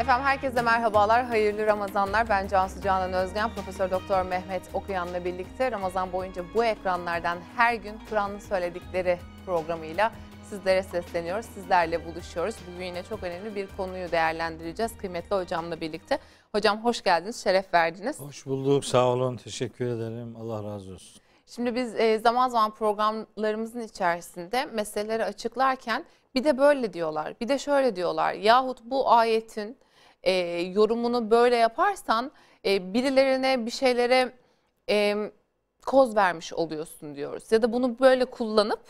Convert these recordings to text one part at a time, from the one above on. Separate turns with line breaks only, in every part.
Efendim herkese merhabalar, hayırlı Ramazanlar. Ben Cansu Canan Özgen, Profesör Doktor Mehmet Okuyan'la birlikte Ramazan boyunca bu ekranlardan her gün Kur'an'ın söyledikleri programıyla sizlere sesleniyoruz, sizlerle buluşuyoruz. Bugün yine çok önemli bir konuyu değerlendireceğiz kıymetli hocamla birlikte. Hocam hoş geldiniz, şeref verdiniz.
Hoş bulduk, sağ olun, teşekkür ederim. Allah razı olsun.
Şimdi biz e, zaman zaman programlarımızın içerisinde meseleleri açıklarken bir de böyle diyorlar, bir de şöyle diyorlar. Yahut bu ayetin e, yorumunu böyle yaparsan e, birilerine bir şeylere e, koz vermiş oluyorsun diyoruz. Ya da bunu böyle kullanıp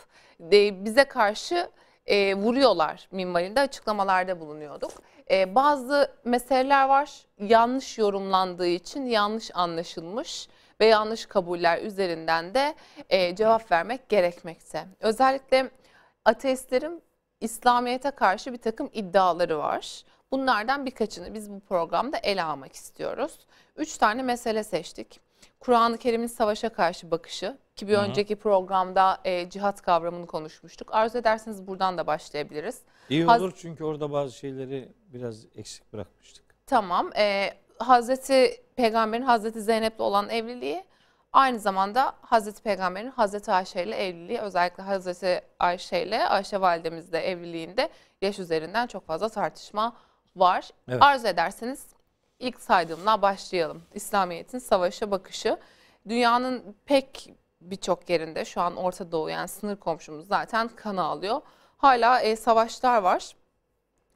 e, bize karşı e, vuruyorlar minvalinde açıklamalarda bulunuyorduk. E, bazı meseleler var yanlış yorumlandığı için yanlış anlaşılmış ve yanlış kabuller üzerinden de e, cevap vermek gerekmekte. Özellikle ateistlerin İslamiyet'e karşı bir takım iddiaları var. Bunlardan birkaçını biz bu programda ele almak istiyoruz. Üç tane mesele seçtik. Kur'an-ı Kerim'in savaşa karşı bakışı ki bir
Hı hı.
önceki programda e, cihat kavramını konuşmuştuk. Arzu ederseniz buradan da başlayabiliriz.
İyi
Haz-
olur çünkü orada bazı şeyleri biraz eksik bırakmıştık.
Tamam. E, Hazreti Peygamber'in Hazreti Zeynep'le olan evliliği aynı zamanda Hazreti Peygamber'in Hazreti Ayşe ile evliliği özellikle Hazreti Ayşe ile Ayşe validemizle evliliğinde yaş üzerinden çok fazla tartışma var.
Evet.
Arzu ederseniz ilk saydığımla başlayalım. İslamiyet'in savaşa bakışı. Dünyanın pek birçok yerinde şu an Orta Doğu yani sınır komşumuz zaten kanı alıyor. Hala e, savaşlar var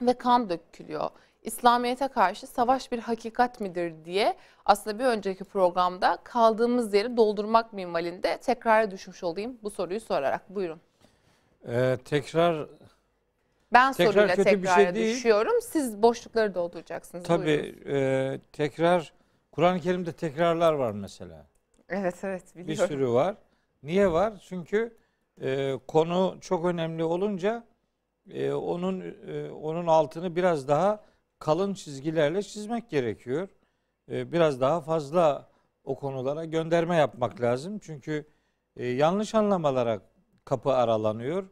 ve kan dökülüyor. İslamiyet'e karşı savaş bir hakikat midir diye aslında bir önceki programda kaldığımız yeri doldurmak minvalinde tekrara düşmüş olayım bu soruyu sorarak. Buyurun.
Ee, tekrar
Ben
Tekrar
soruyla
kötü bir
tekrara
şey değil.
düşüyorum. Siz boşlukları dolduracaksınız.
Tabii e, tekrar Kur'an-ı Kerim'de tekrarlar var mesela.
Evet evet
Bir
biliyorum.
sürü var. Niye var? Çünkü e, konu çok önemli olunca e, onun e, onun altını biraz daha kalın çizgilerle çizmek gerekiyor. E, biraz daha fazla o konulara gönderme yapmak lazım. Çünkü e, yanlış anlamalara kapı aralanıyor.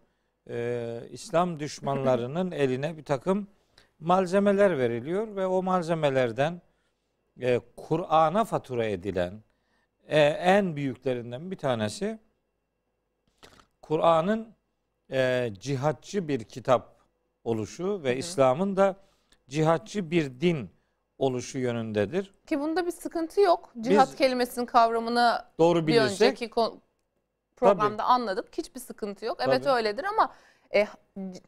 E, İslam düşmanlarının eline bir takım malzemeler veriliyor ve o malzemelerden e, Kur'an'a fatura edilen e, en büyüklerinden bir tanesi Kur'an'ın e, cihatçı bir kitap oluşu ve. İslam'ın da cihatçı bir din oluşu yönündedir.
Ki bunda bir sıkıntı yok. Cihat
Biz-
kelimesinin kavramını
Doğru
bir
bilirsek
önceki programda anladık. Hiçbir sıkıntı yok. Evet
Tabii.
öyledir ama e,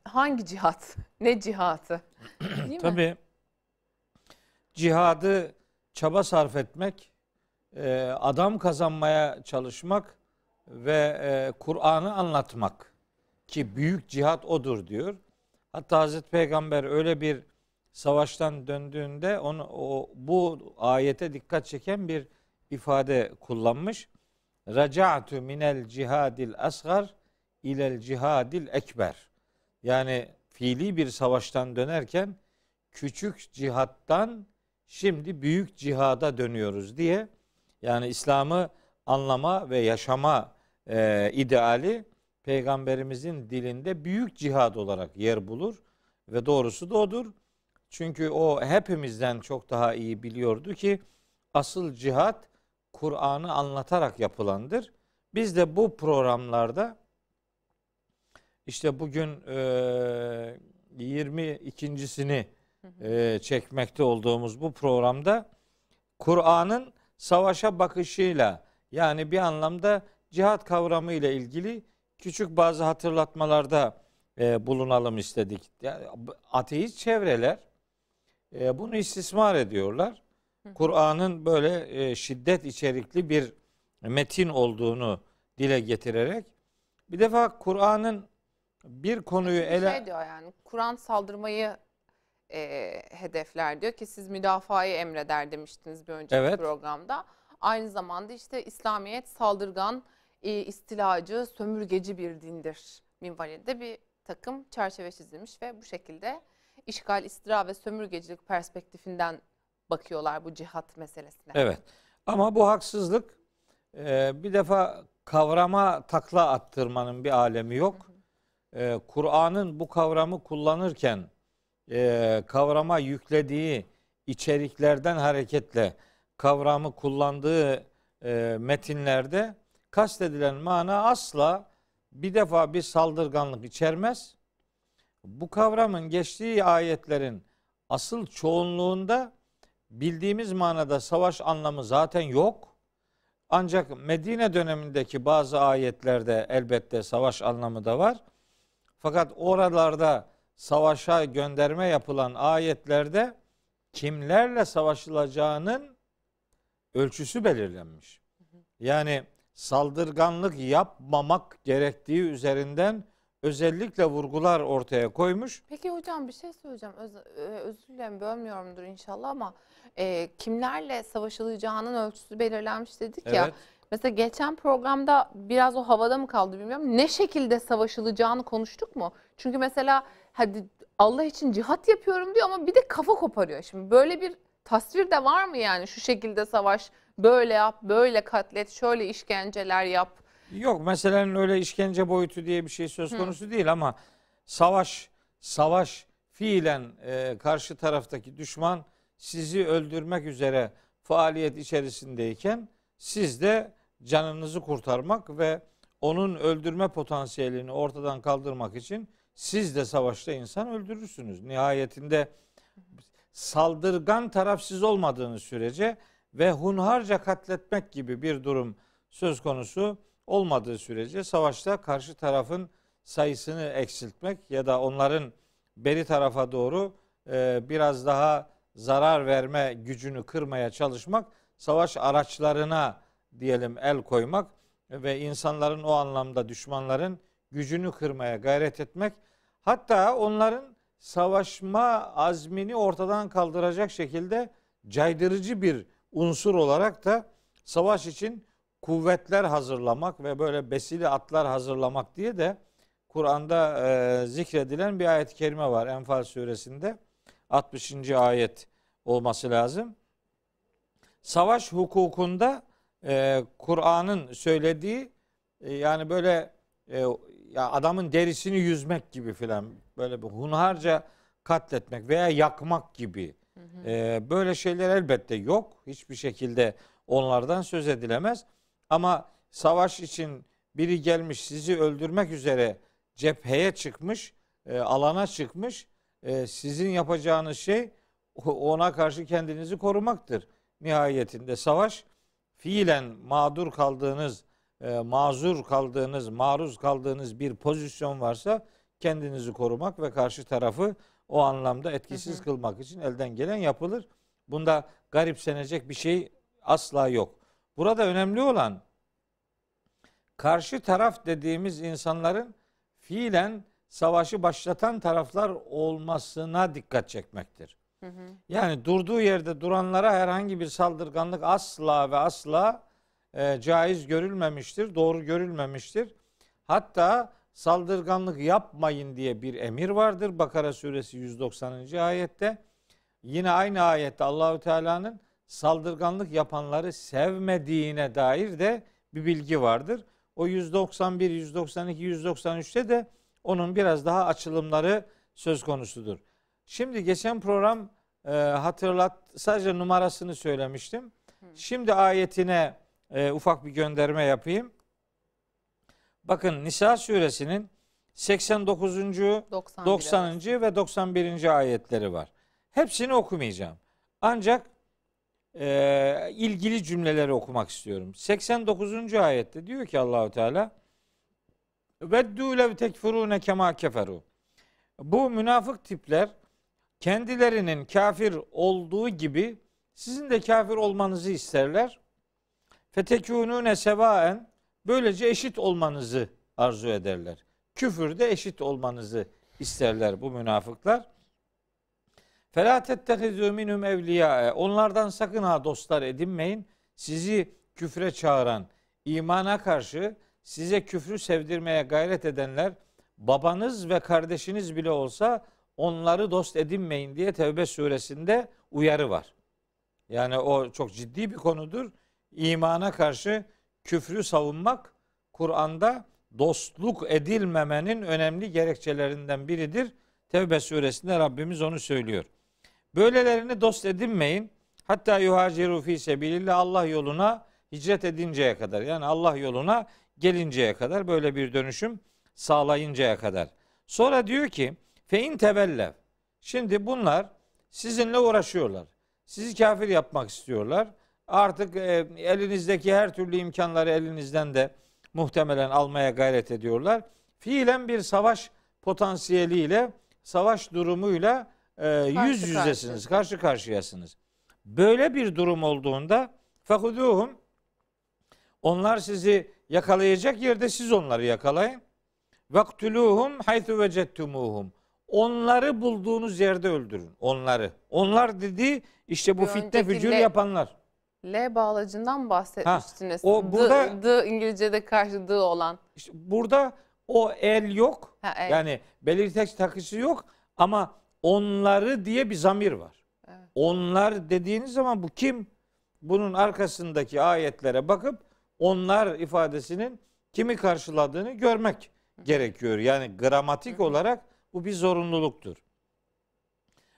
hangi cihat? Ne cihatı? Değil mi?
tabii cihadı çaba sarf etmek, e, adam kazanmaya çalışmak ve e, Kur'an'ı anlatmak ki büyük cihat odur diyor. Hatta Hazreti Peygamber öyle bir savaştan döndüğünde onu o bu ayete dikkat çeken bir ifade kullanmış. Raca'tu minel cihadil asgar ilel cihadil ekber. Yani fiili bir savaştan dönerken küçük cihattan şimdi büyük cihada dönüyoruz diye yani İslam'ı anlama ve yaşama e, ideali peygamberimizin dilinde büyük cihad olarak yer bulur ve doğrusu da odur. Çünkü o hepimizden çok daha iyi biliyordu ki asıl cihat Kur'an'ı anlatarak yapılandır. Biz de bu programlarda işte bugün e, 22.sini e, çekmekte olduğumuz bu programda Kur'an'ın savaşa bakışıyla yani bir anlamda cihat kavramı ile ilgili küçük bazı hatırlatmalarda e, bulunalım istedik. Yani ateist çevreler e, bunu istismar ediyorlar. Kur'an'ın böyle e, şiddet içerikli bir metin olduğunu dile getirerek bir defa Kur'an'ın bir konuyu
Çünkü
ele
Şey diyor yani Kur'an saldırmayı e, hedefler diyor ki siz müdafayı emreder demiştiniz bir önceki
Evet.
programda. Aynı zamanda işte İslamiyet saldırgan, e, istilacı, sömürgeci bir dindir minvalinde bir takım çerçeve çizilmiş ve bu şekilde işgal, istila ve sömürgecilik perspektifinden bakıyorlar bu cihat meselesine.
Evet. Ama bu haksızlık e, bir defa kavrama takla attırmanın bir alemi yok. E, Kur'an'ın bu kavramı kullanırken e, kavrama yüklediği içeriklerden hareketle kavramı kullandığı e, metinlerde kastedilen mana asla bir defa bir saldırganlık içermez. Bu kavramın geçtiği ayetlerin asıl çoğunluğunda bildiğimiz manada savaş anlamı zaten yok. Ancak Medine dönemindeki bazı ayetlerde elbette savaş anlamı da var. Fakat oralarda savaşa gönderme yapılan ayetlerde kimlerle savaşılacağının ölçüsü belirlenmiş. Yani saldırganlık yapmamak gerektiği üzerinden özellikle vurgular ortaya koymuş.
Peki hocam bir şey söyleyeceğim. Öz, e, özür dilerim bölmüyorumdur inşallah ama e, kimlerle savaşılacağının ölçüsü belirlenmiş dedik ya.
Evet.
Mesela geçen programda biraz o havada mı kaldı bilmiyorum. Ne şekilde savaşılacağını konuştuk mu? Çünkü mesela hadi Allah için cihat yapıyorum diyor ama bir de kafa koparıyor. Şimdi böyle bir tasvir de var mı yani şu şekilde savaş, böyle yap, böyle katlet, şöyle işkenceler yap.
Yok meselenin öyle işkence boyutu diye bir şey söz konusu değil ama savaş savaş fiilen e, karşı taraftaki düşman sizi öldürmek üzere faaliyet içerisindeyken siz de canınızı kurtarmak ve onun öldürme potansiyelini ortadan kaldırmak için siz de savaşta insan öldürürsünüz. Nihayetinde saldırgan taraf siz olmadığınız sürece ve hunharca katletmek gibi bir durum söz konusu olmadığı sürece savaşta karşı tarafın sayısını eksiltmek ya da onların beri tarafa doğru e, biraz daha zarar verme gücünü kırmaya çalışmak, savaş araçlarına diyelim el koymak ve insanların o anlamda düşmanların gücünü kırmaya gayret etmek, hatta onların savaşma azmini ortadan kaldıracak şekilde caydırıcı bir unsur olarak da savaş için kuvvetler hazırlamak ve böyle besili atlar hazırlamak diye de Kur'an'da e, zikredilen bir ayet-i kerime var Enfal suresinde 60. ayet olması lazım. Savaş hukukunda e, Kur'an'ın söylediği e, yani böyle e, ya adamın derisini yüzmek gibi filan böyle bir hunharca katletmek veya yakmak gibi e, böyle şeyler elbette yok. Hiçbir şekilde onlardan söz edilemez. Ama savaş için biri gelmiş sizi öldürmek üzere cepheye çıkmış, e, alana çıkmış. E, sizin yapacağınız şey ona karşı kendinizi korumaktır. Nihayetinde savaş fiilen mağdur kaldığınız, e, mazur kaldığınız, maruz kaldığınız bir pozisyon varsa kendinizi korumak ve karşı tarafı o anlamda etkisiz hı hı. kılmak için elden gelen yapılır. Bunda garipsenecek bir şey asla yok. Burada önemli olan karşı taraf dediğimiz insanların fiilen savaşı başlatan taraflar olmasına dikkat çekmektir. Hı hı. Yani durduğu yerde duranlara herhangi bir saldırganlık asla ve asla e, caiz görülmemiştir, doğru görülmemiştir. Hatta saldırganlık yapmayın diye bir emir vardır Bakara suresi 190. ayette. Yine aynı ayette Allahü Teala'nın saldırganlık yapanları sevmediğine dair de bir bilgi vardır. O 191, 192, 193'te de onun biraz daha açılımları söz konusudur. Şimdi geçen program e, hatırlat sadece numarasını söylemiştim. Şimdi ayetine e, ufak bir gönderme yapayım. Bakın Nisa suresinin 89. 91 90. ve 91. ayetleri var. Hepsini okumayacağım. Ancak e, ilgili cümleleri okumak istiyorum. 89. ayette diyor ki Allahu Teala Veddu lev tekfurune kema keferu. Bu münafık tipler kendilerinin kafir olduğu gibi sizin de kafir olmanızı isterler. Fetekûnûne sevaen böylece eşit olmanızı arzu ederler. Küfürde eşit olmanızı isterler bu münafıklar. Fela tettehizû minhum evliya. Onlardan sakın ha dostlar edinmeyin. Sizi küfre çağıran, imana karşı size küfrü sevdirmeye gayret edenler babanız ve kardeşiniz bile olsa onları dost edinmeyin diye Tevbe suresinde uyarı var. Yani o çok ciddi bir konudur. İmana karşı küfrü savunmak Kur'an'da dostluk edilmemenin önemli gerekçelerinden biridir. Tevbe suresinde Rabbimiz onu söylüyor. Böylelerini dost edinmeyin. Hatta yuhaciru fi sebilillah Allah yoluna hicret edinceye kadar. Yani Allah yoluna gelinceye kadar böyle bir dönüşüm sağlayıncaya kadar. Sonra diyor ki fe in tevellev. Şimdi bunlar sizinle uğraşıyorlar. Sizi kafir yapmak istiyorlar. Artık e, elinizdeki her türlü imkanları elinizden de muhtemelen almaya gayret ediyorlar. Fiilen bir savaş potansiyeliyle, savaş durumuyla e, yüz yüzesiniz, karşı karşıyasınız. Böyle bir durum olduğunda fakuduhum onlar sizi yakalayacak yerde siz onları yakalayın. Vaktuluhum haythu vecettumuhum. Onları bulduğunuz yerde öldürün. Onları. Onlar dedi işte bu
Bir
fitne
le-
yapanlar.
L bağlacından bahsetmiştiniz.
o
D-
burada-
D, İngilizce'de karşı D olan.
İşte burada o el yok.
Ha, el.
Yani belirteç takısı yok ama onları diye bir zamir var.
Evet.
Onlar dediğiniz zaman bu kim? Bunun arkasındaki ayetlere bakıp onlar ifadesinin kimi karşıladığını görmek gerekiyor. Yani gramatik olarak bu bir zorunluluktur.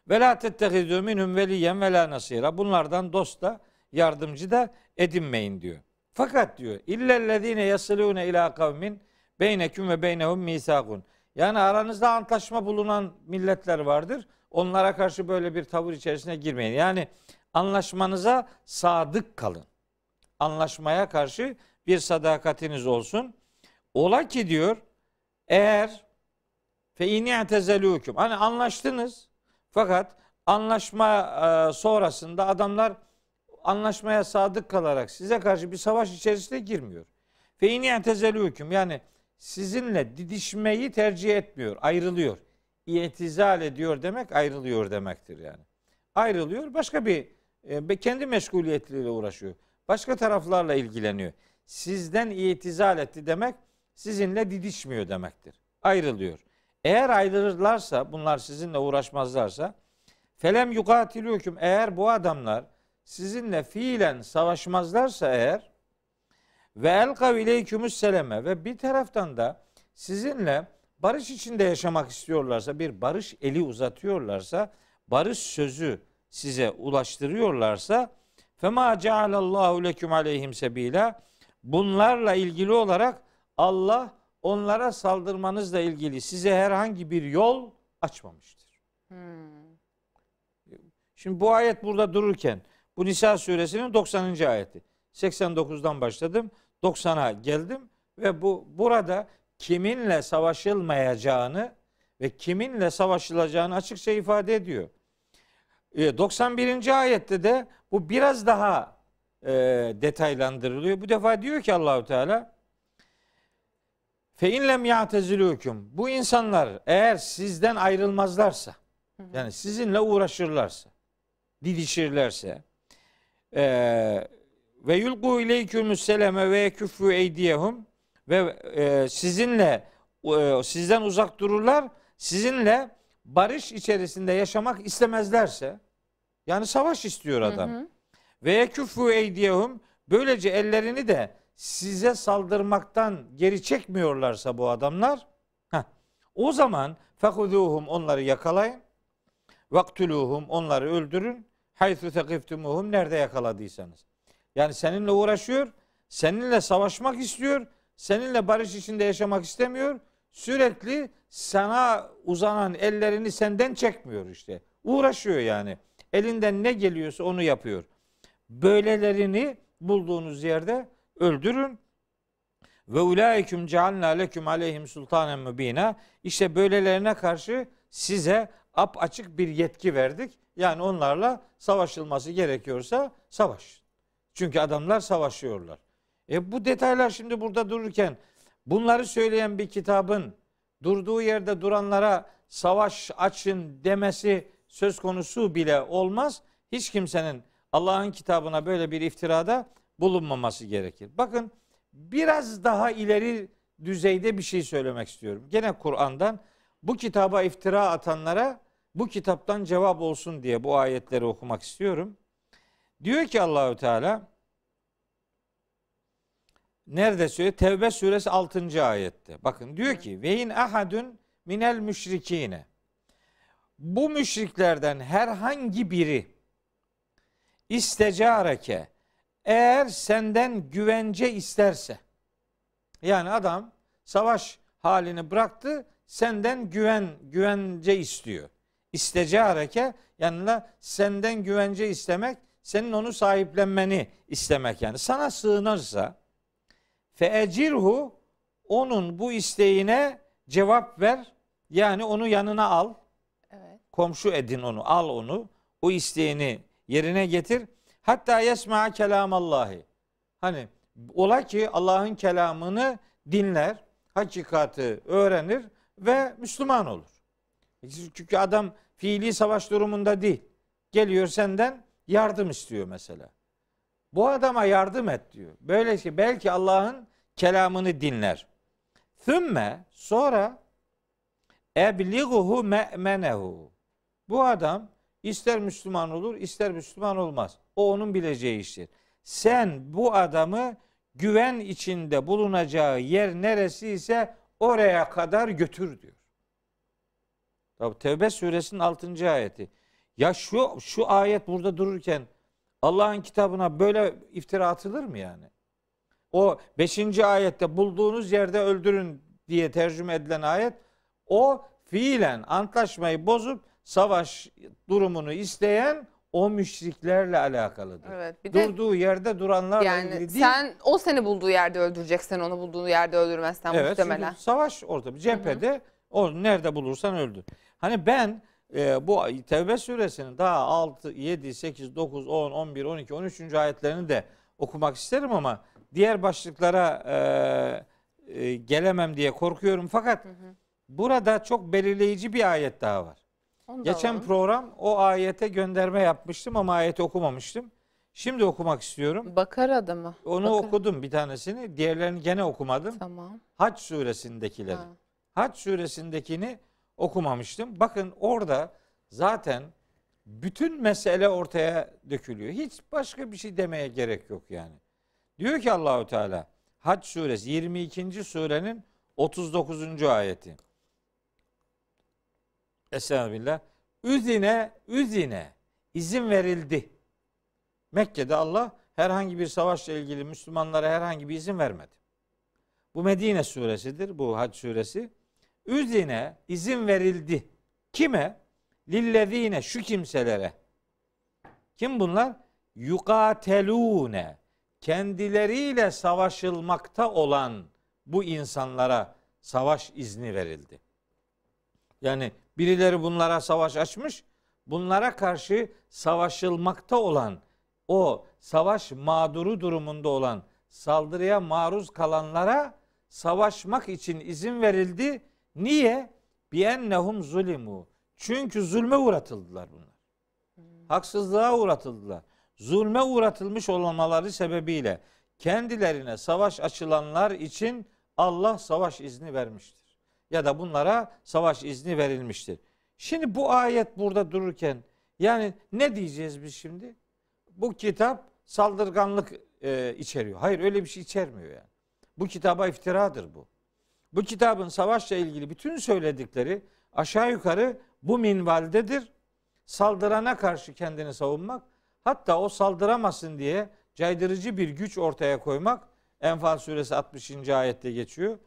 Ve la tettehizû minhum veliyen ve la nasira. Bunlardan dost da yardımcı da edinmeyin diyor. Fakat diyor illellezine yasilûne ila kavmin beyneküm ve beynehum misakun. Yani aranızda antlaşma bulunan milletler vardır. Onlara karşı böyle bir tavır içerisine girmeyin. Yani anlaşmanıza sadık kalın. Anlaşmaya karşı bir sadakatiniz olsun. Ola ki diyor eğer fe ini'tezelûküm. Hani anlaştınız fakat anlaşma e, sonrasında adamlar anlaşmaya sadık kalarak size karşı bir savaş içerisine girmiyor. Fe ini'tezelûküm yani sizinle didişmeyi tercih etmiyor, ayrılıyor. İtizal ediyor demek ayrılıyor demektir yani. Ayrılıyor, başka bir e, kendi meşguliyetleriyle uğraşıyor. Başka taraflarla ilgileniyor. Sizden itizal etti demek sizinle didişmiyor demektir. Ayrılıyor. Eğer ayrılırlarsa, bunlar sizinle uğraşmazlarsa felem yukatilûküm eğer bu adamlar sizinle fiilen savaşmazlarsa eğer ve elkav ileykümüs seleme ve bir taraftan da sizinle barış içinde yaşamak istiyorlarsa, bir barış eli uzatıyorlarsa, barış sözü size ulaştırıyorlarsa fema cealallahu leküm aleyhim sebila bunlarla ilgili olarak Allah onlara saldırmanızla ilgili size herhangi bir yol açmamıştır.
Hmm.
Şimdi bu ayet burada dururken bu Nisa suresinin 90. ayeti. 89'dan başladım. 90'a geldim ve bu burada kiminle savaşılmayacağını ve kiminle savaşılacağını açıkça ifade ediyor. E, 91. ayette de bu biraz daha e, detaylandırılıyor. Bu defa diyor ki Allahu Teala Fe inlem ya'tezilûküm. Bu insanlar eğer sizden ayrılmazlarsa, yani sizinle uğraşırlarsa, didişirlerse, eee ve yulgu ileykümüs seleme ve küfü eydiyehum ve e, sizinle e, sizden uzak dururlar, sizinle barış içerisinde yaşamak istemezlerse, yani savaş istiyor adam.
Hı hı.
Ve küfü eydiyehum böylece ellerini de size saldırmaktan geri çekmiyorlarsa bu adamlar heh, o zaman fekuduhum onları yakalayın vaktuluhum onları öldürün haythu tekiftumuhum nerede yakaladıysanız. Yani seninle uğraşıyor, seninle savaşmak istiyor, seninle barış içinde yaşamak istemiyor. Sürekli sana uzanan ellerini senden çekmiyor işte. Uğraşıyor yani. Elinden ne geliyorsa onu yapıyor. Böylelerini bulduğunuz yerde öldürün. Ve ulaiküm cealna leküm aleyhim sultanen mübina. İşte böylelerine karşı size ap açık bir yetki verdik. Yani onlarla savaşılması gerekiyorsa savaş. Çünkü adamlar savaşıyorlar. E bu detaylar şimdi burada dururken bunları söyleyen bir kitabın durduğu yerde duranlara savaş açın demesi söz konusu bile olmaz. Hiç kimsenin Allah'ın kitabına böyle bir iftirada bulunmaması gerekir. Bakın biraz daha ileri düzeyde bir şey söylemek istiyorum. Gene Kur'an'dan bu kitaba iftira atanlara bu kitaptan cevap olsun diye bu ayetleri okumak istiyorum. Diyor ki Allahü Teala nerede söylüyor? Tevbe suresi 6. ayette. Bakın diyor ki ve in ahadun minel müşrikine bu müşriklerden herhangi biri istecareke eğer senden güvence isterse yani adam savaş halini bıraktı senden güven güvence istiyor. İstecareke yanına senden güvence istemek senin onu sahiplenmeni istemek yani. Sana sığınırsa feecirhu onun bu isteğine cevap ver. Yani onu yanına al.
Evet.
Komşu edin onu. Al onu. O isteğini yerine getir. Hatta yesma kelamallahi. Hani ola ki Allah'ın kelamını dinler, hakikati öğrenir ve Müslüman olur. Çünkü adam fiili savaş durumunda değil. Geliyor senden yardım istiyor mesela. Bu adama yardım et diyor. Böyle ki belki Allah'ın kelamını dinler. Thümme sonra ebliguhu me'menehu. Bu adam ister Müslüman olur, ister Müslüman olmaz. O onun bileceği iştir. Sen bu adamı güven içinde bulunacağı yer neresi ise oraya kadar götür diyor. Tabi Tevbe suresinin 6. ayeti. Ya şu şu ayet burada dururken Allah'ın kitabına böyle iftira atılır mı yani? O 5. ayette bulduğunuz yerde öldürün diye tercüme edilen ayet o fiilen antlaşmayı bozup savaş durumunu isteyen o müşriklerle alakalıdır.
Evet. Bir de
Durduğu yerde duranlarla
yani
ilgili değil.
sen o seni bulduğu yerde öldürecek. Sen onu bulduğu yerde öldürmezsen
evet,
muhtemelen.
çünkü savaş orada bir cephede o nerede bulursan öldür. Hani ben e, bu Tevbe suresinin daha 6, 7, 8, 9, 10, 11, 12, 13. ayetlerini de okumak isterim ama diğer başlıklara e, e, gelemem diye korkuyorum. Fakat burada çok belirleyici bir ayet daha var.
Onu
Geçen
alalım.
program o ayete gönderme yapmıştım ama ayeti okumamıştım. Şimdi okumak istiyorum.
Bakar adamı.
Onu
Bakara.
okudum bir tanesini. Diğerlerini gene okumadım.
Tamam.
Hac suresindekileri.
Ha.
Hac suresindekini okumamıştım. Bakın orada zaten bütün mesele ortaya dökülüyor. Hiç başka bir şey demeye gerek yok yani. Diyor ki Allahu Teala Hac suresi 22. surenin 39. ayeti. Estağfirullah. Üzine, üzine izin verildi. Mekke'de Allah herhangi bir savaşla ilgili Müslümanlara herhangi bir izin vermedi. Bu Medine suresidir. Bu Hac suresi. Üzine izin verildi. Kime? Lillezine şu kimselere. Kim bunlar? Yukatelune. Kendileriyle savaşılmakta olan bu insanlara savaş izni verildi. Yani birileri bunlara savaş açmış. Bunlara karşı savaşılmakta olan o savaş mağduru durumunda olan saldırıya maruz kalanlara savaşmak için izin verildi. Niye? Biennehum zulimu. Çünkü zulme uğratıldılar bunlar. Haksızlığa uğratıldılar. Zulme uğratılmış olmaları sebebiyle kendilerine savaş açılanlar için Allah savaş izni vermiştir. Ya da bunlara savaş izni verilmiştir. Şimdi bu ayet burada dururken yani ne diyeceğiz biz şimdi? Bu kitap saldırganlık e, içeriyor. Hayır öyle bir şey içermiyor yani. Bu kitaba iftiradır bu. Bu kitabın savaşla ilgili bütün söyledikleri aşağı yukarı bu minvaldedir. Saldırana karşı kendini savunmak, hatta o saldıramasın diye caydırıcı bir güç ortaya koymak Enfal suresi 60. ayette geçiyor.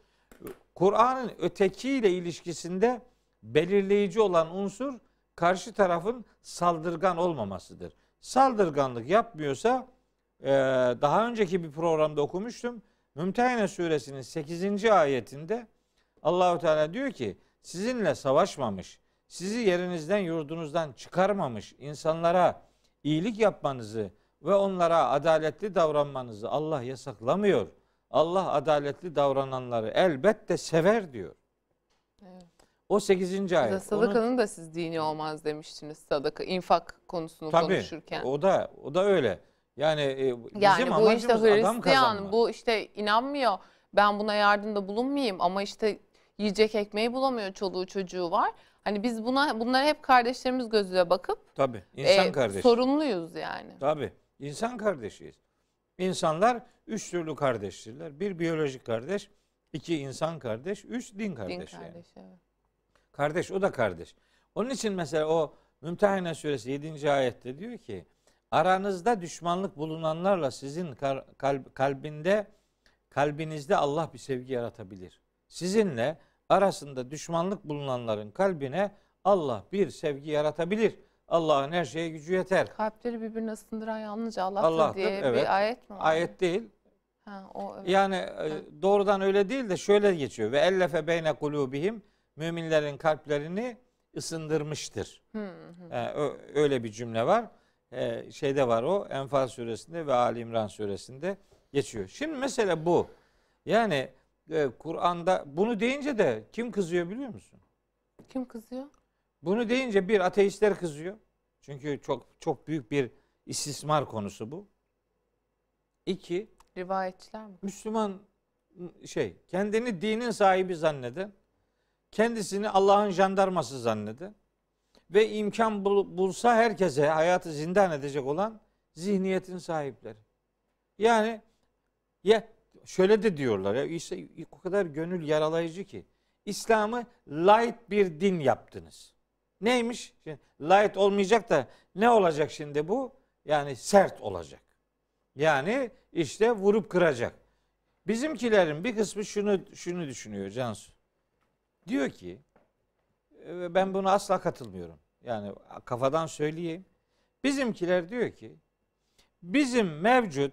Kur'an'ın ötekiyle ilişkisinde belirleyici olan unsur karşı tarafın saldırgan olmamasıdır. Saldırganlık yapmıyorsa daha önceki bir programda okumuştum. Mümtehine suresinin 8. ayetinde Allahu Teala diyor ki sizinle savaşmamış, sizi yerinizden yurdunuzdan çıkarmamış insanlara iyilik yapmanızı ve onlara adaletli davranmanızı Allah yasaklamıyor. Allah adaletli davrananları elbette sever diyor.
Evet.
O 8. ayet.
Size sadakanın da siz dini olmaz demiştiniz sadaka, infak konusunu
Tabii,
konuşurken.
O da o da öyle. Yani e, bizim
Yani bu
amacımız
işte
adam
Hristiyan,
kazanmak.
bu işte inanmıyor. Ben buna yardımda bulunmayayım ama işte yiyecek ekmeği bulamıyor çoluğu çocuğu var. Hani biz buna bunlara hep kardeşlerimiz gözüyle bakıp
Tabii. insan
e,
kardeşi.
sorumluyuz yani.
Tabii. insan kardeşiyiz. İnsanlar üç türlü kardeştirler. Bir biyolojik kardeş, iki insan kardeş, üç din kardeş.
Din
yani.
kardeşi. evet.
Kardeş o da kardeş. Onun için mesela o Mümtehine suresi 7. ayette diyor ki aranızda düşmanlık bulunanlarla sizin kalb, kalbinde kalbinizde Allah bir sevgi yaratabilir. Sizinle arasında düşmanlık bulunanların kalbine Allah bir sevgi yaratabilir. Allah'ın her şeye gücü yeter.
Kalpleri birbirine ısındıran yalnızca Allah'tır,
Allah'tır,
diye
evet.
bir ayet mi var?
Ayet değil.
Ha, o, evet.
Yani e, doğrudan öyle değil de şöyle geçiyor. Ve ellefe beyne kulubihim müminlerin kalplerini ısındırmıştır.
Hı hı.
Yani öyle bir cümle var. Ee, şeyde var o Enfal suresinde ve Ali İmran suresinde geçiyor. Şimdi mesele bu. Yani e, Kur'an'da bunu deyince de kim kızıyor biliyor musun?
Kim kızıyor?
Bunu deyince bir ateistler kızıyor. Çünkü çok çok büyük bir istismar konusu bu. İki,
Rivayetçiler mi?
Müslüman şey kendini dinin sahibi zanneden, kendisini Allah'ın jandarması zanneden ve imkan bul- bulsa herkese hayatı zindan edecek olan zihniyetin sahipleri. Yani ya şöyle de diyorlar ya işte o kadar gönül yaralayıcı ki İslam'ı light bir din yaptınız. Neymiş? Şimdi light olmayacak da ne olacak şimdi bu? Yani sert olacak. Yani işte vurup kıracak. Bizimkilerin bir kısmı şunu şunu düşünüyor Cansu. Diyor ki ben buna asla katılmıyorum. Yani kafadan söyleyeyim. Bizimkiler diyor ki bizim mevcut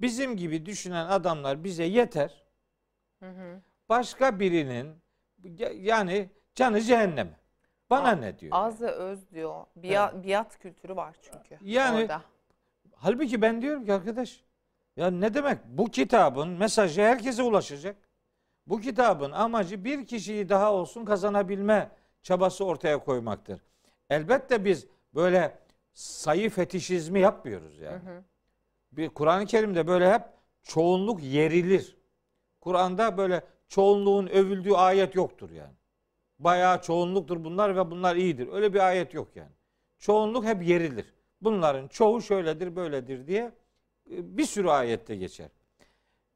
bizim gibi düşünen adamlar bize yeter.
Hı hı.
Başka birinin yani canı cehenneme. Bana
A-
ne diyor?
Az ve öz diyor. Biat, biat kültürü var çünkü
Yani-
orada.
Halbuki ben diyorum ki arkadaş ya ne demek bu kitabın mesajı herkese ulaşacak. Bu kitabın amacı bir kişiyi daha olsun kazanabilme çabası ortaya koymaktır. Elbette biz böyle sayı fetişizmi yapmıyoruz yani.
Hı hı.
Bir Kur'an-ı Kerim'de böyle hep çoğunluk yerilir. Kur'an'da böyle çoğunluğun övüldüğü ayet yoktur yani. Bayağı çoğunluktur bunlar ve bunlar iyidir. Öyle bir ayet yok yani. Çoğunluk hep yerilir. Bunların çoğu şöyledir, böyledir diye e, bir sürü ayette geçer.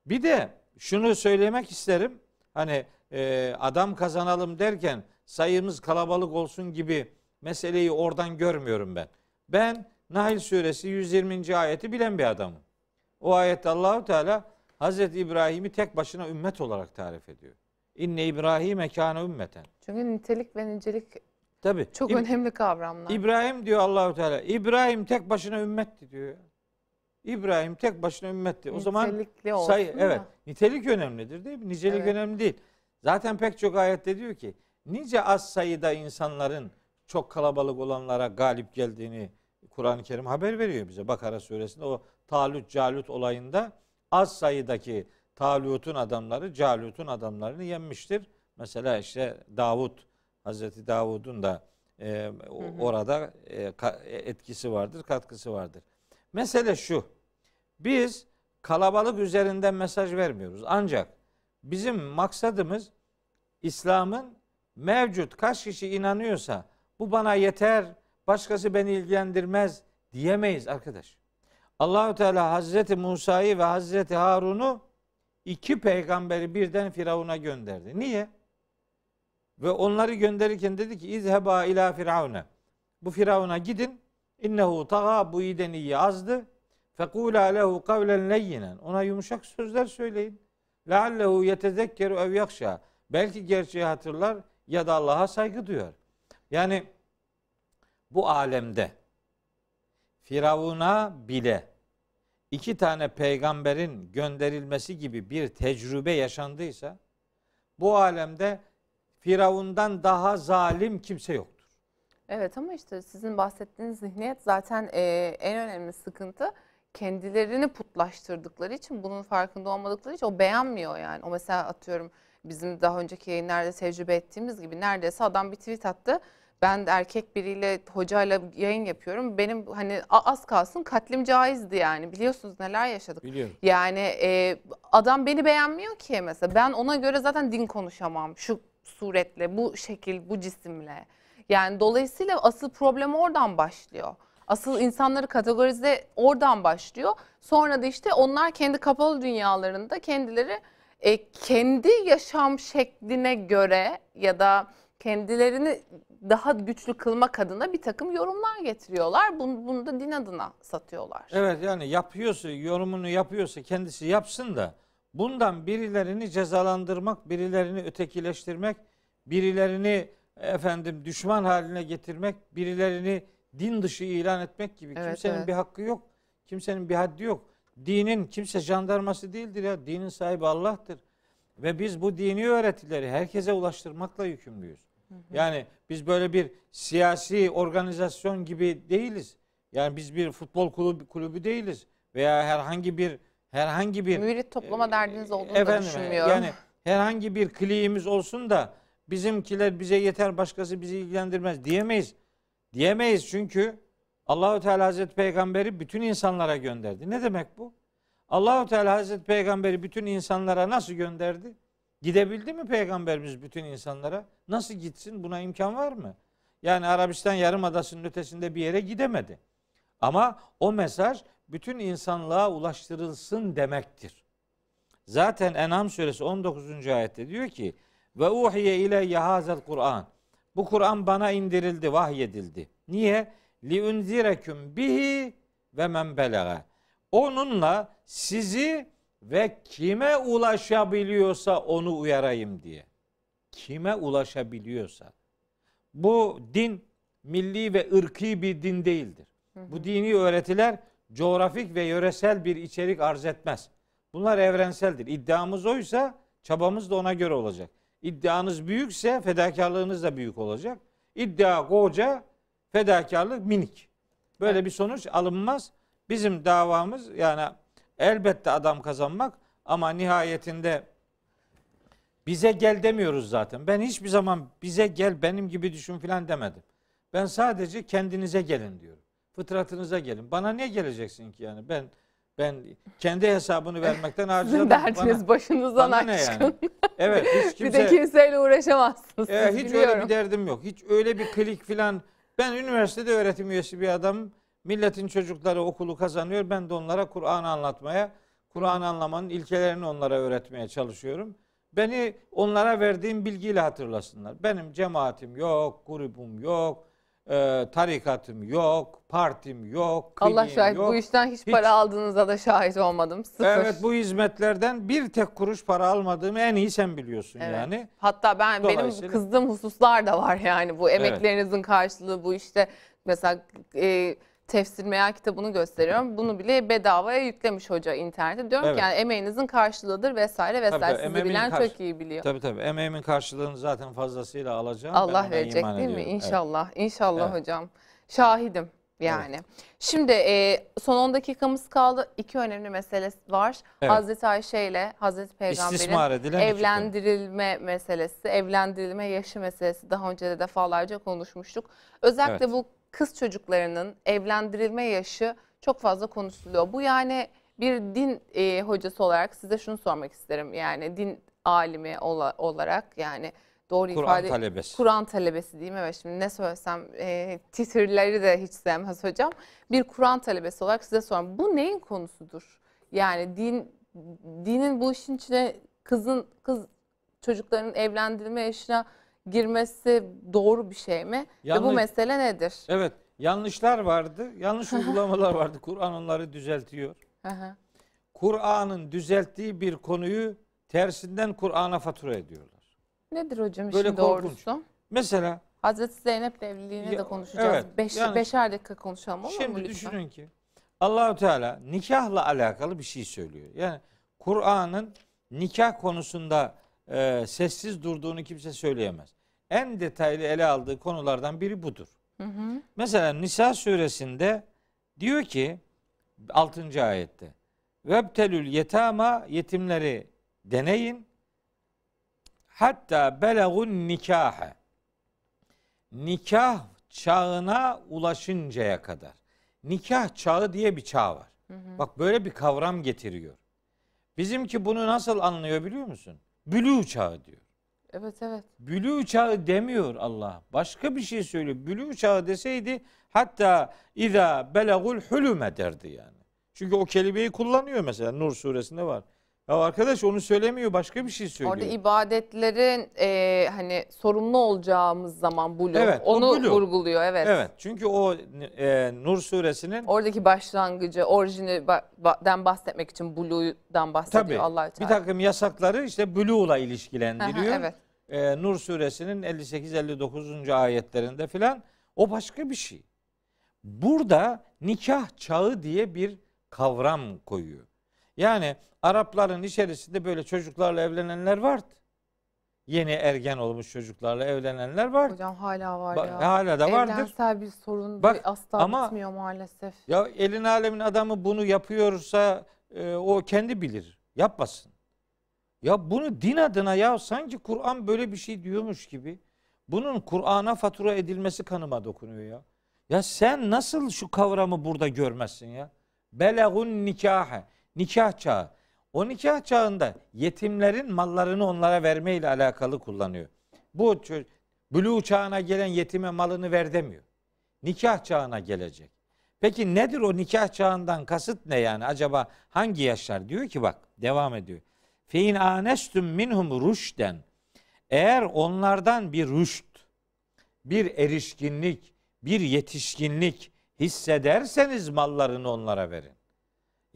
Bir de şunu söylemek isterim. Hani e, adam kazanalım derken sayımız kalabalık olsun gibi meseleyi oradan görmüyorum ben. Ben Nahl suresi 120. ayeti bilen bir adamım. O ayette Allahu Teala Hazreti İbrahim'i tek başına ümmet olarak tarif ediyor. İnne İbrahim kâne ümmeten.
Çünkü nitelik ve nicelik
Tabi.
çok önemli kavramlar.
İbrahim diyor Allahu Teala. İbrahim tek başına ümmetti diyor. İbrahim tek başına ümmetti. O zaman
olsun
say
da.
evet nitelik önemlidir değil mi? Nicelik
Evet.
önemli değil. Zaten pek çok ayette diyor ki nice az sayıda insanların çok kalabalık olanlara galip geldiğini Kur'an-ı Kerim haber veriyor bize. Bakara suresinde o Talut Calut olayında az sayıdaki Talut'un adamları Calut'un adamlarını yenmiştir. Mesela işte Davut Hazreti Davud'un da e,
Hı hı.
orada e, ka- etkisi vardır, katkısı vardır. Mesele şu. Biz kalabalık üzerinden mesaj vermiyoruz. Ancak bizim maksadımız İslam'ın mevcut kaç kişi inanıyorsa bu bana yeter, başkası beni ilgilendirmez diyemeyiz arkadaş. Allahu Teala Hazreti Musa'yı ve Hazreti Harun'u iki peygamberi birden Firavun'a gönderdi. Niye? Ve onları gönderirken dedi ki İzheba ila firavune. Bu Firavun'a gidin. İnnehu taga bu iyiden iyi azdı. Fekula lehu kavlen leyyinen. Ona yumuşak sözler söyleyin. Leallehu yetezekkeru ev yakşa. Belki gerçeği hatırlar ya da Allah'a saygı duyar. Yani bu alemde Firavun'a bile iki tane peygamberin gönderilmesi gibi bir tecrübe yaşandıysa bu alemde Firavundan daha zalim kimse yoktur.
Evet ama işte sizin bahsettiğiniz zihniyet zaten e, en önemli sıkıntı kendilerini putlaştırdıkları için bunun farkında olmadıkları için o beğenmiyor yani. O mesela atıyorum bizim daha önceki yayınlarda tecrübe ettiğimiz gibi neredeyse adam bir tweet attı. Ben de erkek biriyle hocayla yayın yapıyorum. Benim hani az kalsın katlim caizdi yani. Biliyorsunuz neler yaşadık.
Biliyorum.
Yani e, adam beni beğenmiyor ki mesela. Ben ona göre zaten din konuşamam. Şu suretle, bu şekil, bu cisimle. Yani dolayısıyla asıl problem oradan başlıyor. Asıl insanları kategorize oradan başlıyor. Sonra da işte onlar kendi kapalı dünyalarında kendileri e, kendi yaşam şekline göre ya da kendilerini daha güçlü kılmak adına bir takım yorumlar getiriyorlar. Bunu, bunu da din adına satıyorlar.
Evet yani yapıyorsa, yorumunu yapıyorsa kendisi yapsın da bundan birilerini cezalandırmak, birilerini ötekileştirmek, birilerini efendim düşman haline getirmek, birilerini din dışı ilan etmek gibi
Evet,
kimsenin
evet.
bir hakkı yok. Kimsenin bir haddi yok. Dinin kimse jandarması değildir ya. Dinin sahibi Allah'tır. Ve biz bu dini öğretileri herkese ulaştırmakla yükümlüyüz. Yani biz böyle bir siyasi organizasyon gibi değiliz. Yani biz bir futbol kulübü, kulübü değiliz veya herhangi bir herhangi bir
Mürit toplama derdiniz olduğunu da
efendim,
düşünmüyorum.
Yani herhangi bir kliğimiz olsun da bizimkiler bize yeter başkası bizi ilgilendirmez diyemeyiz. Diyemeyiz çünkü Allahü Teala Hazreti Peygamberi bütün insanlara gönderdi. Ne demek bu? Allahü Teala Hazreti Peygamberi bütün insanlara nasıl gönderdi? Gidebildi mi peygamberimiz bütün insanlara? Nasıl gitsin? Buna imkan var mı? Yani Arabistan Yarımadası'nın ötesinde bir yere gidemedi. Ama o mesaj bütün insanlığa ulaştırılsın demektir. Zaten En'am suresi 19. ayette diyor ki ve uhiye ile yahazel Kur'an. Bu Kur'an bana indirildi, vahyedildi. Niye? Li unzireküm bihi ve men belaga. Onunla sizi ve kime ulaşabiliyorsa onu uyarayım diye. Kime ulaşabiliyorsa. Bu din milli ve ırkı bir din değildir. Bu dini öğretiler coğrafik ve yöresel bir içerik arz etmez. Bunlar evrenseldir. İddiamız oysa çabamız da ona göre olacak. İddianız büyükse fedakarlığınız da büyük olacak. İddia koca, fedakarlık minik. Böyle bir sonuç alınmaz. Bizim davamız yani elbette adam kazanmak ama nihayetinde bize gel demiyoruz zaten. Ben hiçbir zaman bize gel benim gibi düşün filan demedim. Ben sadece kendinize gelin diyorum. Fıtratınıza gelin. Bana ne geleceksin ki yani? Ben ben kendi hesabını vermekten adamım.
derdiniz
Bana-
başınızdan
bana ne
aşkın.
yani? Evet hiç
Bir de
kimse
kimseyle uğraşamazsınız.
Evet,
siz
hiç
biliyorum.
öyle bir derdim yok. Hiç öyle bir klik filan. Ben üniversitede öğretim üyesi bir adamım. Milletin çocukları okulu kazanıyor. Ben de onlara Kur'an anlatmaya, Kur'an anlamanın ilkelerini onlara öğretmeye çalışıyorum. Beni onlara verdiğim bilgiyle hatırlasınlar. Benim cemaatim yok, grubum yok, e, tarikatım yok, partim yok,
Allah şahit
yok.
bu işten hiç,
Hiç.
para aldığınıza da şahit olmadım. Sıfır.
Evet bu hizmetlerden bir tek kuruş para almadığımı en iyi sen biliyorsun
Evet.
yani.
Hatta ben benim kızdığım hususlar da var yani bu emeklerinizin karşılığı bu işte mesela e, tefsir meal kitabını gösteriyorum. Bunu bile bedavaya yüklemiş hoca internete. Diyorum
Evet.
ki yani emeğinizin karşılığıdır vesaire vesaire.
tabii,
Sizi
emeğimin
bilen
karşı-
çok iyi biliyor.
Tabii tabii emeğimin karşılığını zaten fazlasıyla alacağım.
Allah verecek değil mi?
ediyorum. Evet.
İnşallah. İnşallah
Evet.
hocam. Şahidim yani. Şimdi e, son 10 dakikamız kaldı. İki önemli mesele var.
Evet.
Hazreti Ayşe ile Hazreti Peygamber'in evlendirilme meselesi, evlendirilme yaşı meselesi daha önce de defalarca konuşmuştuk. Özellikle
Evet.
bu kız çocuklarının evlendirilme yaşı çok fazla konuşuluyor. Bu yani bir din e, hocası olarak size şunu sormak isterim. Yani din alimi ola- olarak yani doğru
Kur'an
ifade
talebesi.
Kur'an talebesi diyeyim evet şimdi ne söylesem e, titirleri de hiç sevmez hocam. Bir Kur'an talebesi olarak size soruyorum. Bu neyin konusudur? Yani din dinin bu işin içine kızın kız çocukların evlendirilme yaşına girmesi doğru bir şey mi? Ve bu
Yanlış-
mesele nedir?
Evet yanlışlar vardı. Yanlış uygulamalar vardı. Kur'an onları düzeltiyor. Kur'an'ın düzelttiği bir konuyu tersinden Kur'an'a fatura ediyorlar.
Nedir hocam
Böyle
işin
korkunç.
doğrusu?
Mesela
Hazreti Zeynep'le evliliğini
Ya,
de konuşacağız.
evet,
Beş,
yani-
beşer dakika konuşalım olur mu
şimdi
lütfen?
düşünün ki Allahu Teala nikahla alakalı bir şey söylüyor. Yani Kur'an'ın nikah konusunda e, sessiz durduğunu kimse söyleyemez. En detaylı ele aldığı konulardan biri budur.
Hı hı.
Mesela Nisa suresinde diyor ki 6. ayette Vebtelül yetama yetimleri deneyin hatta belagun nikahe nikah çağına ulaşıncaya kadar. Nikah çağı diye bir çağ var. Bak böyle bir kavram getiriyor. Bizimki bunu nasıl anlıyor biliyor musun? Bülü çağı diyor.
Evet evet.
Bülü çağı demiyor Allah. Başka bir şey söylüyor. Bülü çağı deseydi hatta iza belagul hulume derdi yani. Çünkü o kelimeyi kullanıyor mesela Nur suresinde var. Ya arkadaş onu söylemiyor başka bir şey söylüyor.
Orada ibadetlerin e, hani sorumlu olacağımız zaman bulu
Evet,
onu
bulu.
vurguluyor evet.
Evet çünkü o e, Nur suresinin
Oradaki başlangıcı, orijinden bahsetmek için bulu'dan bahsediyor
tabii
Allah
bir
Teala.
takım yasakları işte buluğla
Aha,
ilişkilendiriyor.
evet.
e, Nur suresinin 58-59. ayetlerinde filan o başka bir şey. Burada nikah çağı diye bir kavram koyuyor. Yani Arapların içerisinde böyle çocuklarla evlenenler vardı. Yeni ergen olmuş çocuklarla evlenenler vardı.
Hocam hala var
Ba-
ya.
hala da vardır.
Evrensel bir sorun
Bak,
asla
ama-
bitmiyor maalesef.
Ya elin alemin adamı bunu yapıyorsa e, o kendi bilir. Yapmasın. Ya bunu din adına ya sanki Kur'an böyle bir şey diyormuş gibi. Bunun Kur'an'a fatura edilmesi kanıma dokunuyor ya. Ya sen nasıl şu kavramı burada görmezsin ya? Belagun nikahe. Nikah çağı. O nikah çağında yetimlerin mallarını onlara verme ile alakalı kullanıyor. Bu buluğ çağına gelen yetime malını ver demiyor. Nikah çağına gelecek. Peki nedir o nikah çağından kasıt ne yani? Acaba hangi yaşlar? Diyor ki bak devam ediyor. Fein anestum minhum rüşden. Eğer onlardan bir rüşt, bir erişkinlik, bir yetişkinlik hissederseniz mallarını onlara verin.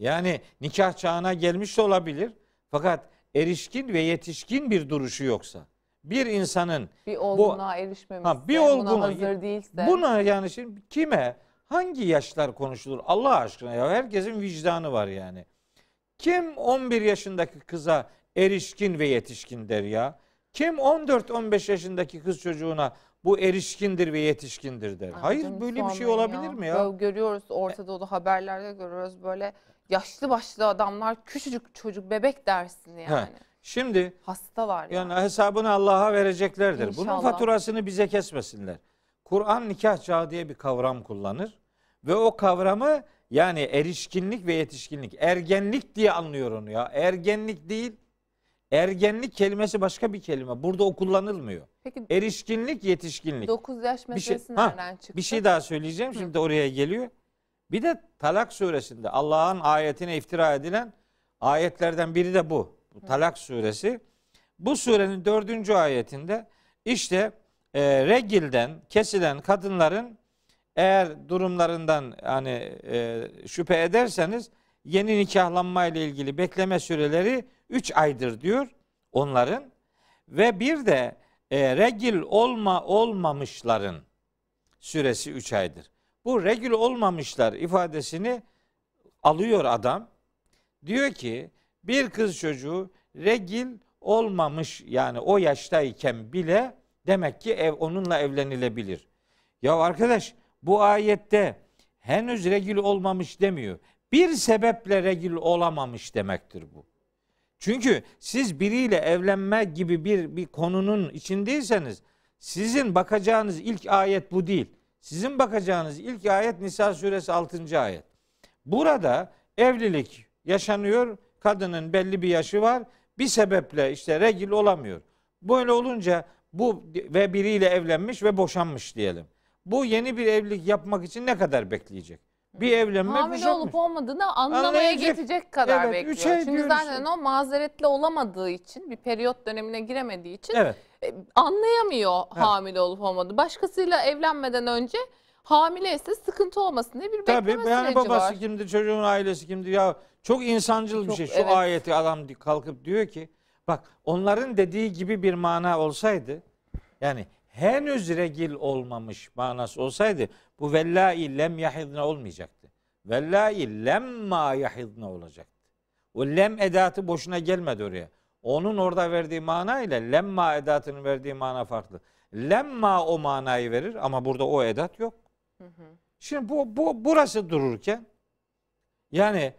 Yani nikah çağına gelmiş de olabilir. Fakat erişkin ve yetişkin bir duruşu yoksa. Bir insanın
Bir olgunluğa erişmemişse,
Ha, bir olgunluğa-
hazır değilse.
Buna yani şimdi kime hangi yaşlar konuşulur Allah aşkına ya herkesin vicdanı var yani. Kim 11 yaşındaki kıza erişkin ve yetişkin der ya? Kim 14-15 yaşındaki kız çocuğuna bu erişkindir ve yetişkindir der?
Ay
Hayır böyle bir şey olabilir mi ya?
Böyle görüyoruz Orta Doğu'da haberlerde görüyoruz böyle yaşlı başlı adamlar küçücük çocuk bebek dersin yani.
Şimdi
Hastalar yani.
yani hesabını Allah'a vereceklerdir. Bunun
İnşallah.
faturasını bize kesmesinler. Kur'an nikah çağı diye bir kavram kullanır ve o kavramı yani erişkinlik ve yetişkinlik, ergenlik diye anlıyor onu ya. Ergenlik değil. Ergenlik kelimesi başka bir kelime. Burada o kullanılmıyor.
Peki
Erişkinlik, yetişkinlik.
9 yaş
Bir şey,
meselesi
ha,
nereden çıktı?
bir şey daha söyleyeceğim. Şimdi oraya geliyor. Bir de Talak suresinde Allah'ın ayetine iftira edilen ayetlerden biri de bu. Talak suresi. Bu surenin dördüncü ayetinde işte e, regilden kesilen kadınların eğer durumlarından hani e, şüphe ederseniz yeni nikahlanma ile ilgili bekleme süreleri 3 aydır diyor onların ve bir de e, regil olma olmamışların süresi 3 aydır. Bu regül olmamışlar ifadesini alıyor adam. Diyor ki bir kız çocuğu regil olmamış yani o yaştayken bile demek ki ev onunla evlenilebilir. Ya arkadaş bu ayette henüz regül olmamış demiyor. Bir sebeple regül olamamış demektir bu. Çünkü siz biriyle evlenme gibi bir bir konunun içindeyseniz sizin bakacağınız ilk ayet bu değil. Sizin bakacağınız ilk ayet Nisa suresi 6. ayet. Burada evlilik yaşanıyor. Kadının belli bir yaşı var. Bir sebeple işte regil olamıyor. Böyle olunca bu ve biriyle evlenmiş ve boşanmış diyelim. Bu yeni bir evlilik yapmak için ne kadar bekleyecek? Bir evlenme
Hamile
boşanmış.
olup olmadığını anlamaya
Anlayacak.
getirecek kadar
Evet,
bekliyor. Çünkü zaten
işte.
o mazeretli olamadığı için bir periyot dönemine giremediği için
Evet.
E, anlayamıyor hamile olup olmadığı. Başkasıyla evlenmeden önce hamileyse sıkıntı olmasın diye bir bekleme
Tabii yani
süreci
babası
var.
kimdi, çocuğun ailesi kimdi ya çok insancıl bir
Çok,
şey. Şu
evet.
ayeti adam kalkıp diyor ki bak onların dediği gibi bir mana olsaydı yani henüz regil olmamış manası olsaydı bu vellai lem yahidne olmayacaktı. Vellai lemma yahidne olacaktı. O lem edatı boşuna gelmedi oraya. Onun orada verdiği mana ile lemma edatının verdiği mana farklı. Lemma o manayı verir ama burada o edat yok. Şimdi bu, bu burası dururken yani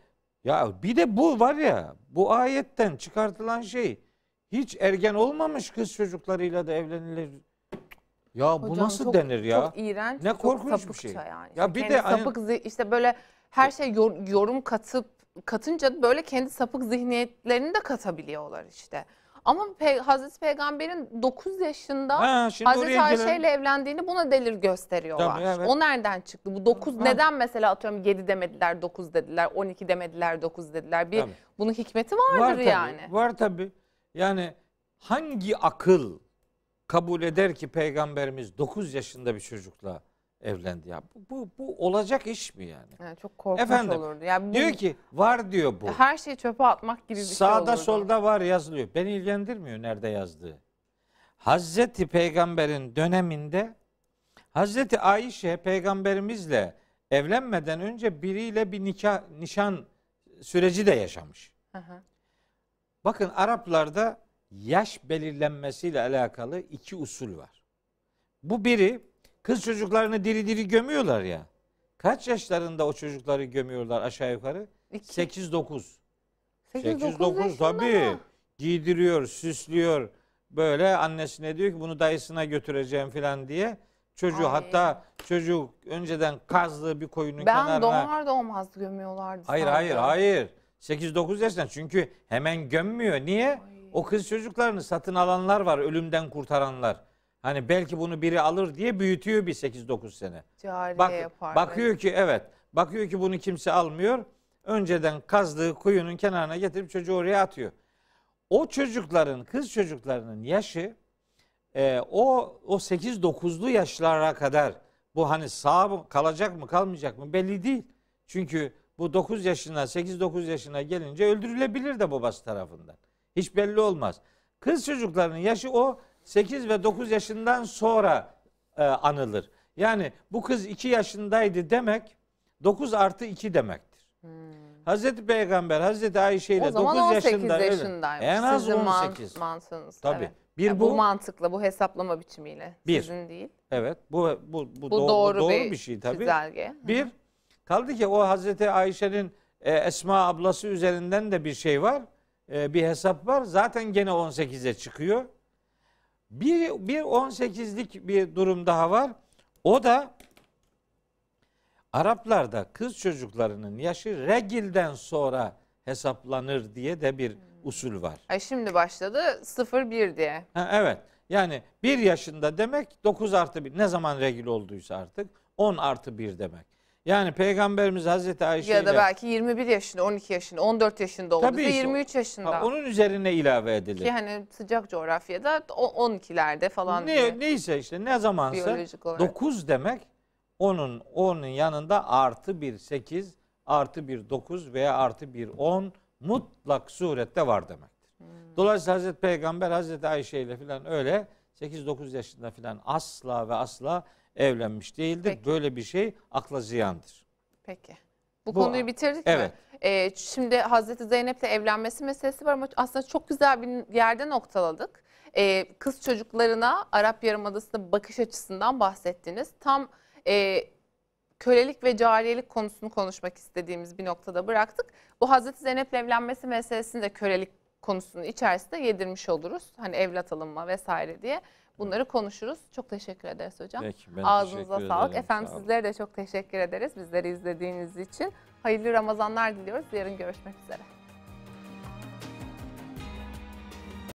ya bir de bu var ya bu ayetten çıkartılan şey hiç ergen olmamış kız çocuklarıyla da evlenilir. Ya bu
Hocam
nasıl
çok-
denir ya?
Çok iğrenç,
Ne
çok
korkunç bir şey.
yani.
Ya bir
kendi
de hani-
sapık zi- işte böyle her şey yor- yorum katıp katınca böyle kendi sapık zihniyetlerini de katabiliyorlar işte. Ama Pe- Hazreti Peygamber'in 9 yaşında
Ha,
Hazreti Ayşe ile evlendiğini buna delil gösteriyorlar.
Tabii, evet.
O nereden çıktı? Bu 9
Ha.
neden mesela atıyorum 7 demediler 9 dediler, 12 demediler 9 dediler. Bir
Tabii.
bunun hikmeti vardır
Var tabii,
yani.
Var tabii. Yani hangi akıl kabul eder ki peygamberimiz 9 yaşında bir çocukla evlendi ya? Bu, bu, olacak iş mi yani?
Yani çok korkunç
Efendim,
olurdu. Yani bu,
Diyor ki var diyor bu.
her şeyi çöpe atmak gibi bir şey
Sağda
olurdu.
solda var yazılıyor. Beni ilgilendirmiyor nerede yazdığı. Hazreti Peygamber'in döneminde Hazreti Ayşe peygamberimizle evlenmeden önce biriyle bir nikah nişan süreci de yaşamış.
Hı hı.
Bakın Araplarda yaş belirlenmesiyle alakalı iki usul var. Bu biri kız çocuklarını diri diri gömüyorlar ya. Kaç yaşlarında o çocukları gömüyorlar aşağı yukarı?
İki-
8-9.
8-9
8-9
yaşında
tabii.
mı?
Giydiriyor, süslüyor. Böyle annesine diyor ki bunu dayısına götüreceğim falan diye. Çocuğu
Ay.
hatta çocuk önceden kazdığı bir koyunun
Ben
kenarına.
doğar doğmaz gömüyorlardı.
Hayır
sanki.
hayır hayır. 8-9 yaşından çünkü hemen gömmüyor. Niye?
Ay.
O kız çocuklarını satın alanlar var ölümden kurtaranlar. Hani belki bunu biri alır diye büyütüyor bir 8-9 sene.
Cariye
Bak,
yapar.
bakıyor ki evet. Bakıyor ki bunu kimse almıyor. Önceden kazdığı kuyunun kenarına getirip çocuğu oraya atıyor. O çocukların, kız çocuklarının yaşı e, o o 8-9'lu yaşlara kadar bu hani sağ mı kalacak mı kalmayacak mı belli değil. Çünkü bu 9 yaşına 8-9 yaşına gelince öldürülebilir de babası tarafından. Hiç belli olmaz. Kız çocuklarının yaşı o 8 ve 9 yaşından sonra e, anılır. Yani bu kız 2 yaşındaydı demek 9 artı 2 demektir. Hazreti Peygamber Hazreti Ayşe ile
Hmm. o zaman
9
18
yaşında
yaşındaymış.
En az
Sizin man-
18.
mantığınız.
Tabii.
Evet.
Bir
Ya
bu,
bu mantıkla, bu hesaplama biçimiyle.
Bir.
Sizin değil.
evet bu bu bu,
Bu
doğru,
doğru,
doğru
bir,
bir şey tabii.
çizelge.
Bir kaldı ki o Hazreti Ayşe'nin e, Esma ablası üzerinden de bir şey var. E, bir hesap var. Zaten gene 18'e çıkıyor. Bir, bir 18'lik bir durum daha var. O da Araplarda kız çocuklarının yaşı regilden sonra hesaplanır diye de bir usul var.
Ay şimdi başladı 0-1 diye.
Ha, evet. Yani bir yaşında demek 9 artı 1. Ne zaman regil olduysa artık 10 artı 1 demek. Yani Peygamberimiz Hazreti Ayşe
Ya da
ile
belki 21 yaşında, 12 yaşında, 14 yaşında
Tabii
olduysa
işte.
23 yaşında.
ha, onun üzerine ilave edilir.
Ki hani sıcak coğrafyada o- 12'lerde falan diye.
Ne, neyse işte ne zamansa
Biyolojik olarak.
9 demek onun onun yanında artı bir 8 artı bir 9 veya artı bir 10 mutlak surette var demektir.
Hmm.
Dolayısıyla Hazreti Peygamber Hazreti Ayşe ile filan öyle 8-9 yaşında filan asla ve asla evlenmiş değildir.
Peki.
Böyle bir şey akla ziyandır.
Peki. Bu,
Bu-
konuyu bitirdik
evet.
mi? Ee, şimdi Hazreti Zeynep'le evlenmesi meselesi var ama aslında çok güzel bir yerde noktaladık. Ee, kız çocuklarına Arap Yarımadası'nda bakış açısından bahsettiniz. Tam e, kölelik ve cariyelik konusunu konuşmak istediğimiz bir noktada bıraktık. Bu Hazreti Zeynep'le evlenmesi meselesini de kölelik konusunun içerisinde yedirmiş oluruz. Hani evlat alınma vesaire diye. Bunları konuşuruz. Çok teşekkür ederiz hocam.
Peki, ben
Ağzınıza
teşekkür
sağlık.
ederim.
Efendim
Sağ olun.
sizlere de çok teşekkür ederiz bizleri izlediğiniz için. Hayırlı Ramazanlar diliyoruz. Yarın görüşmek üzere.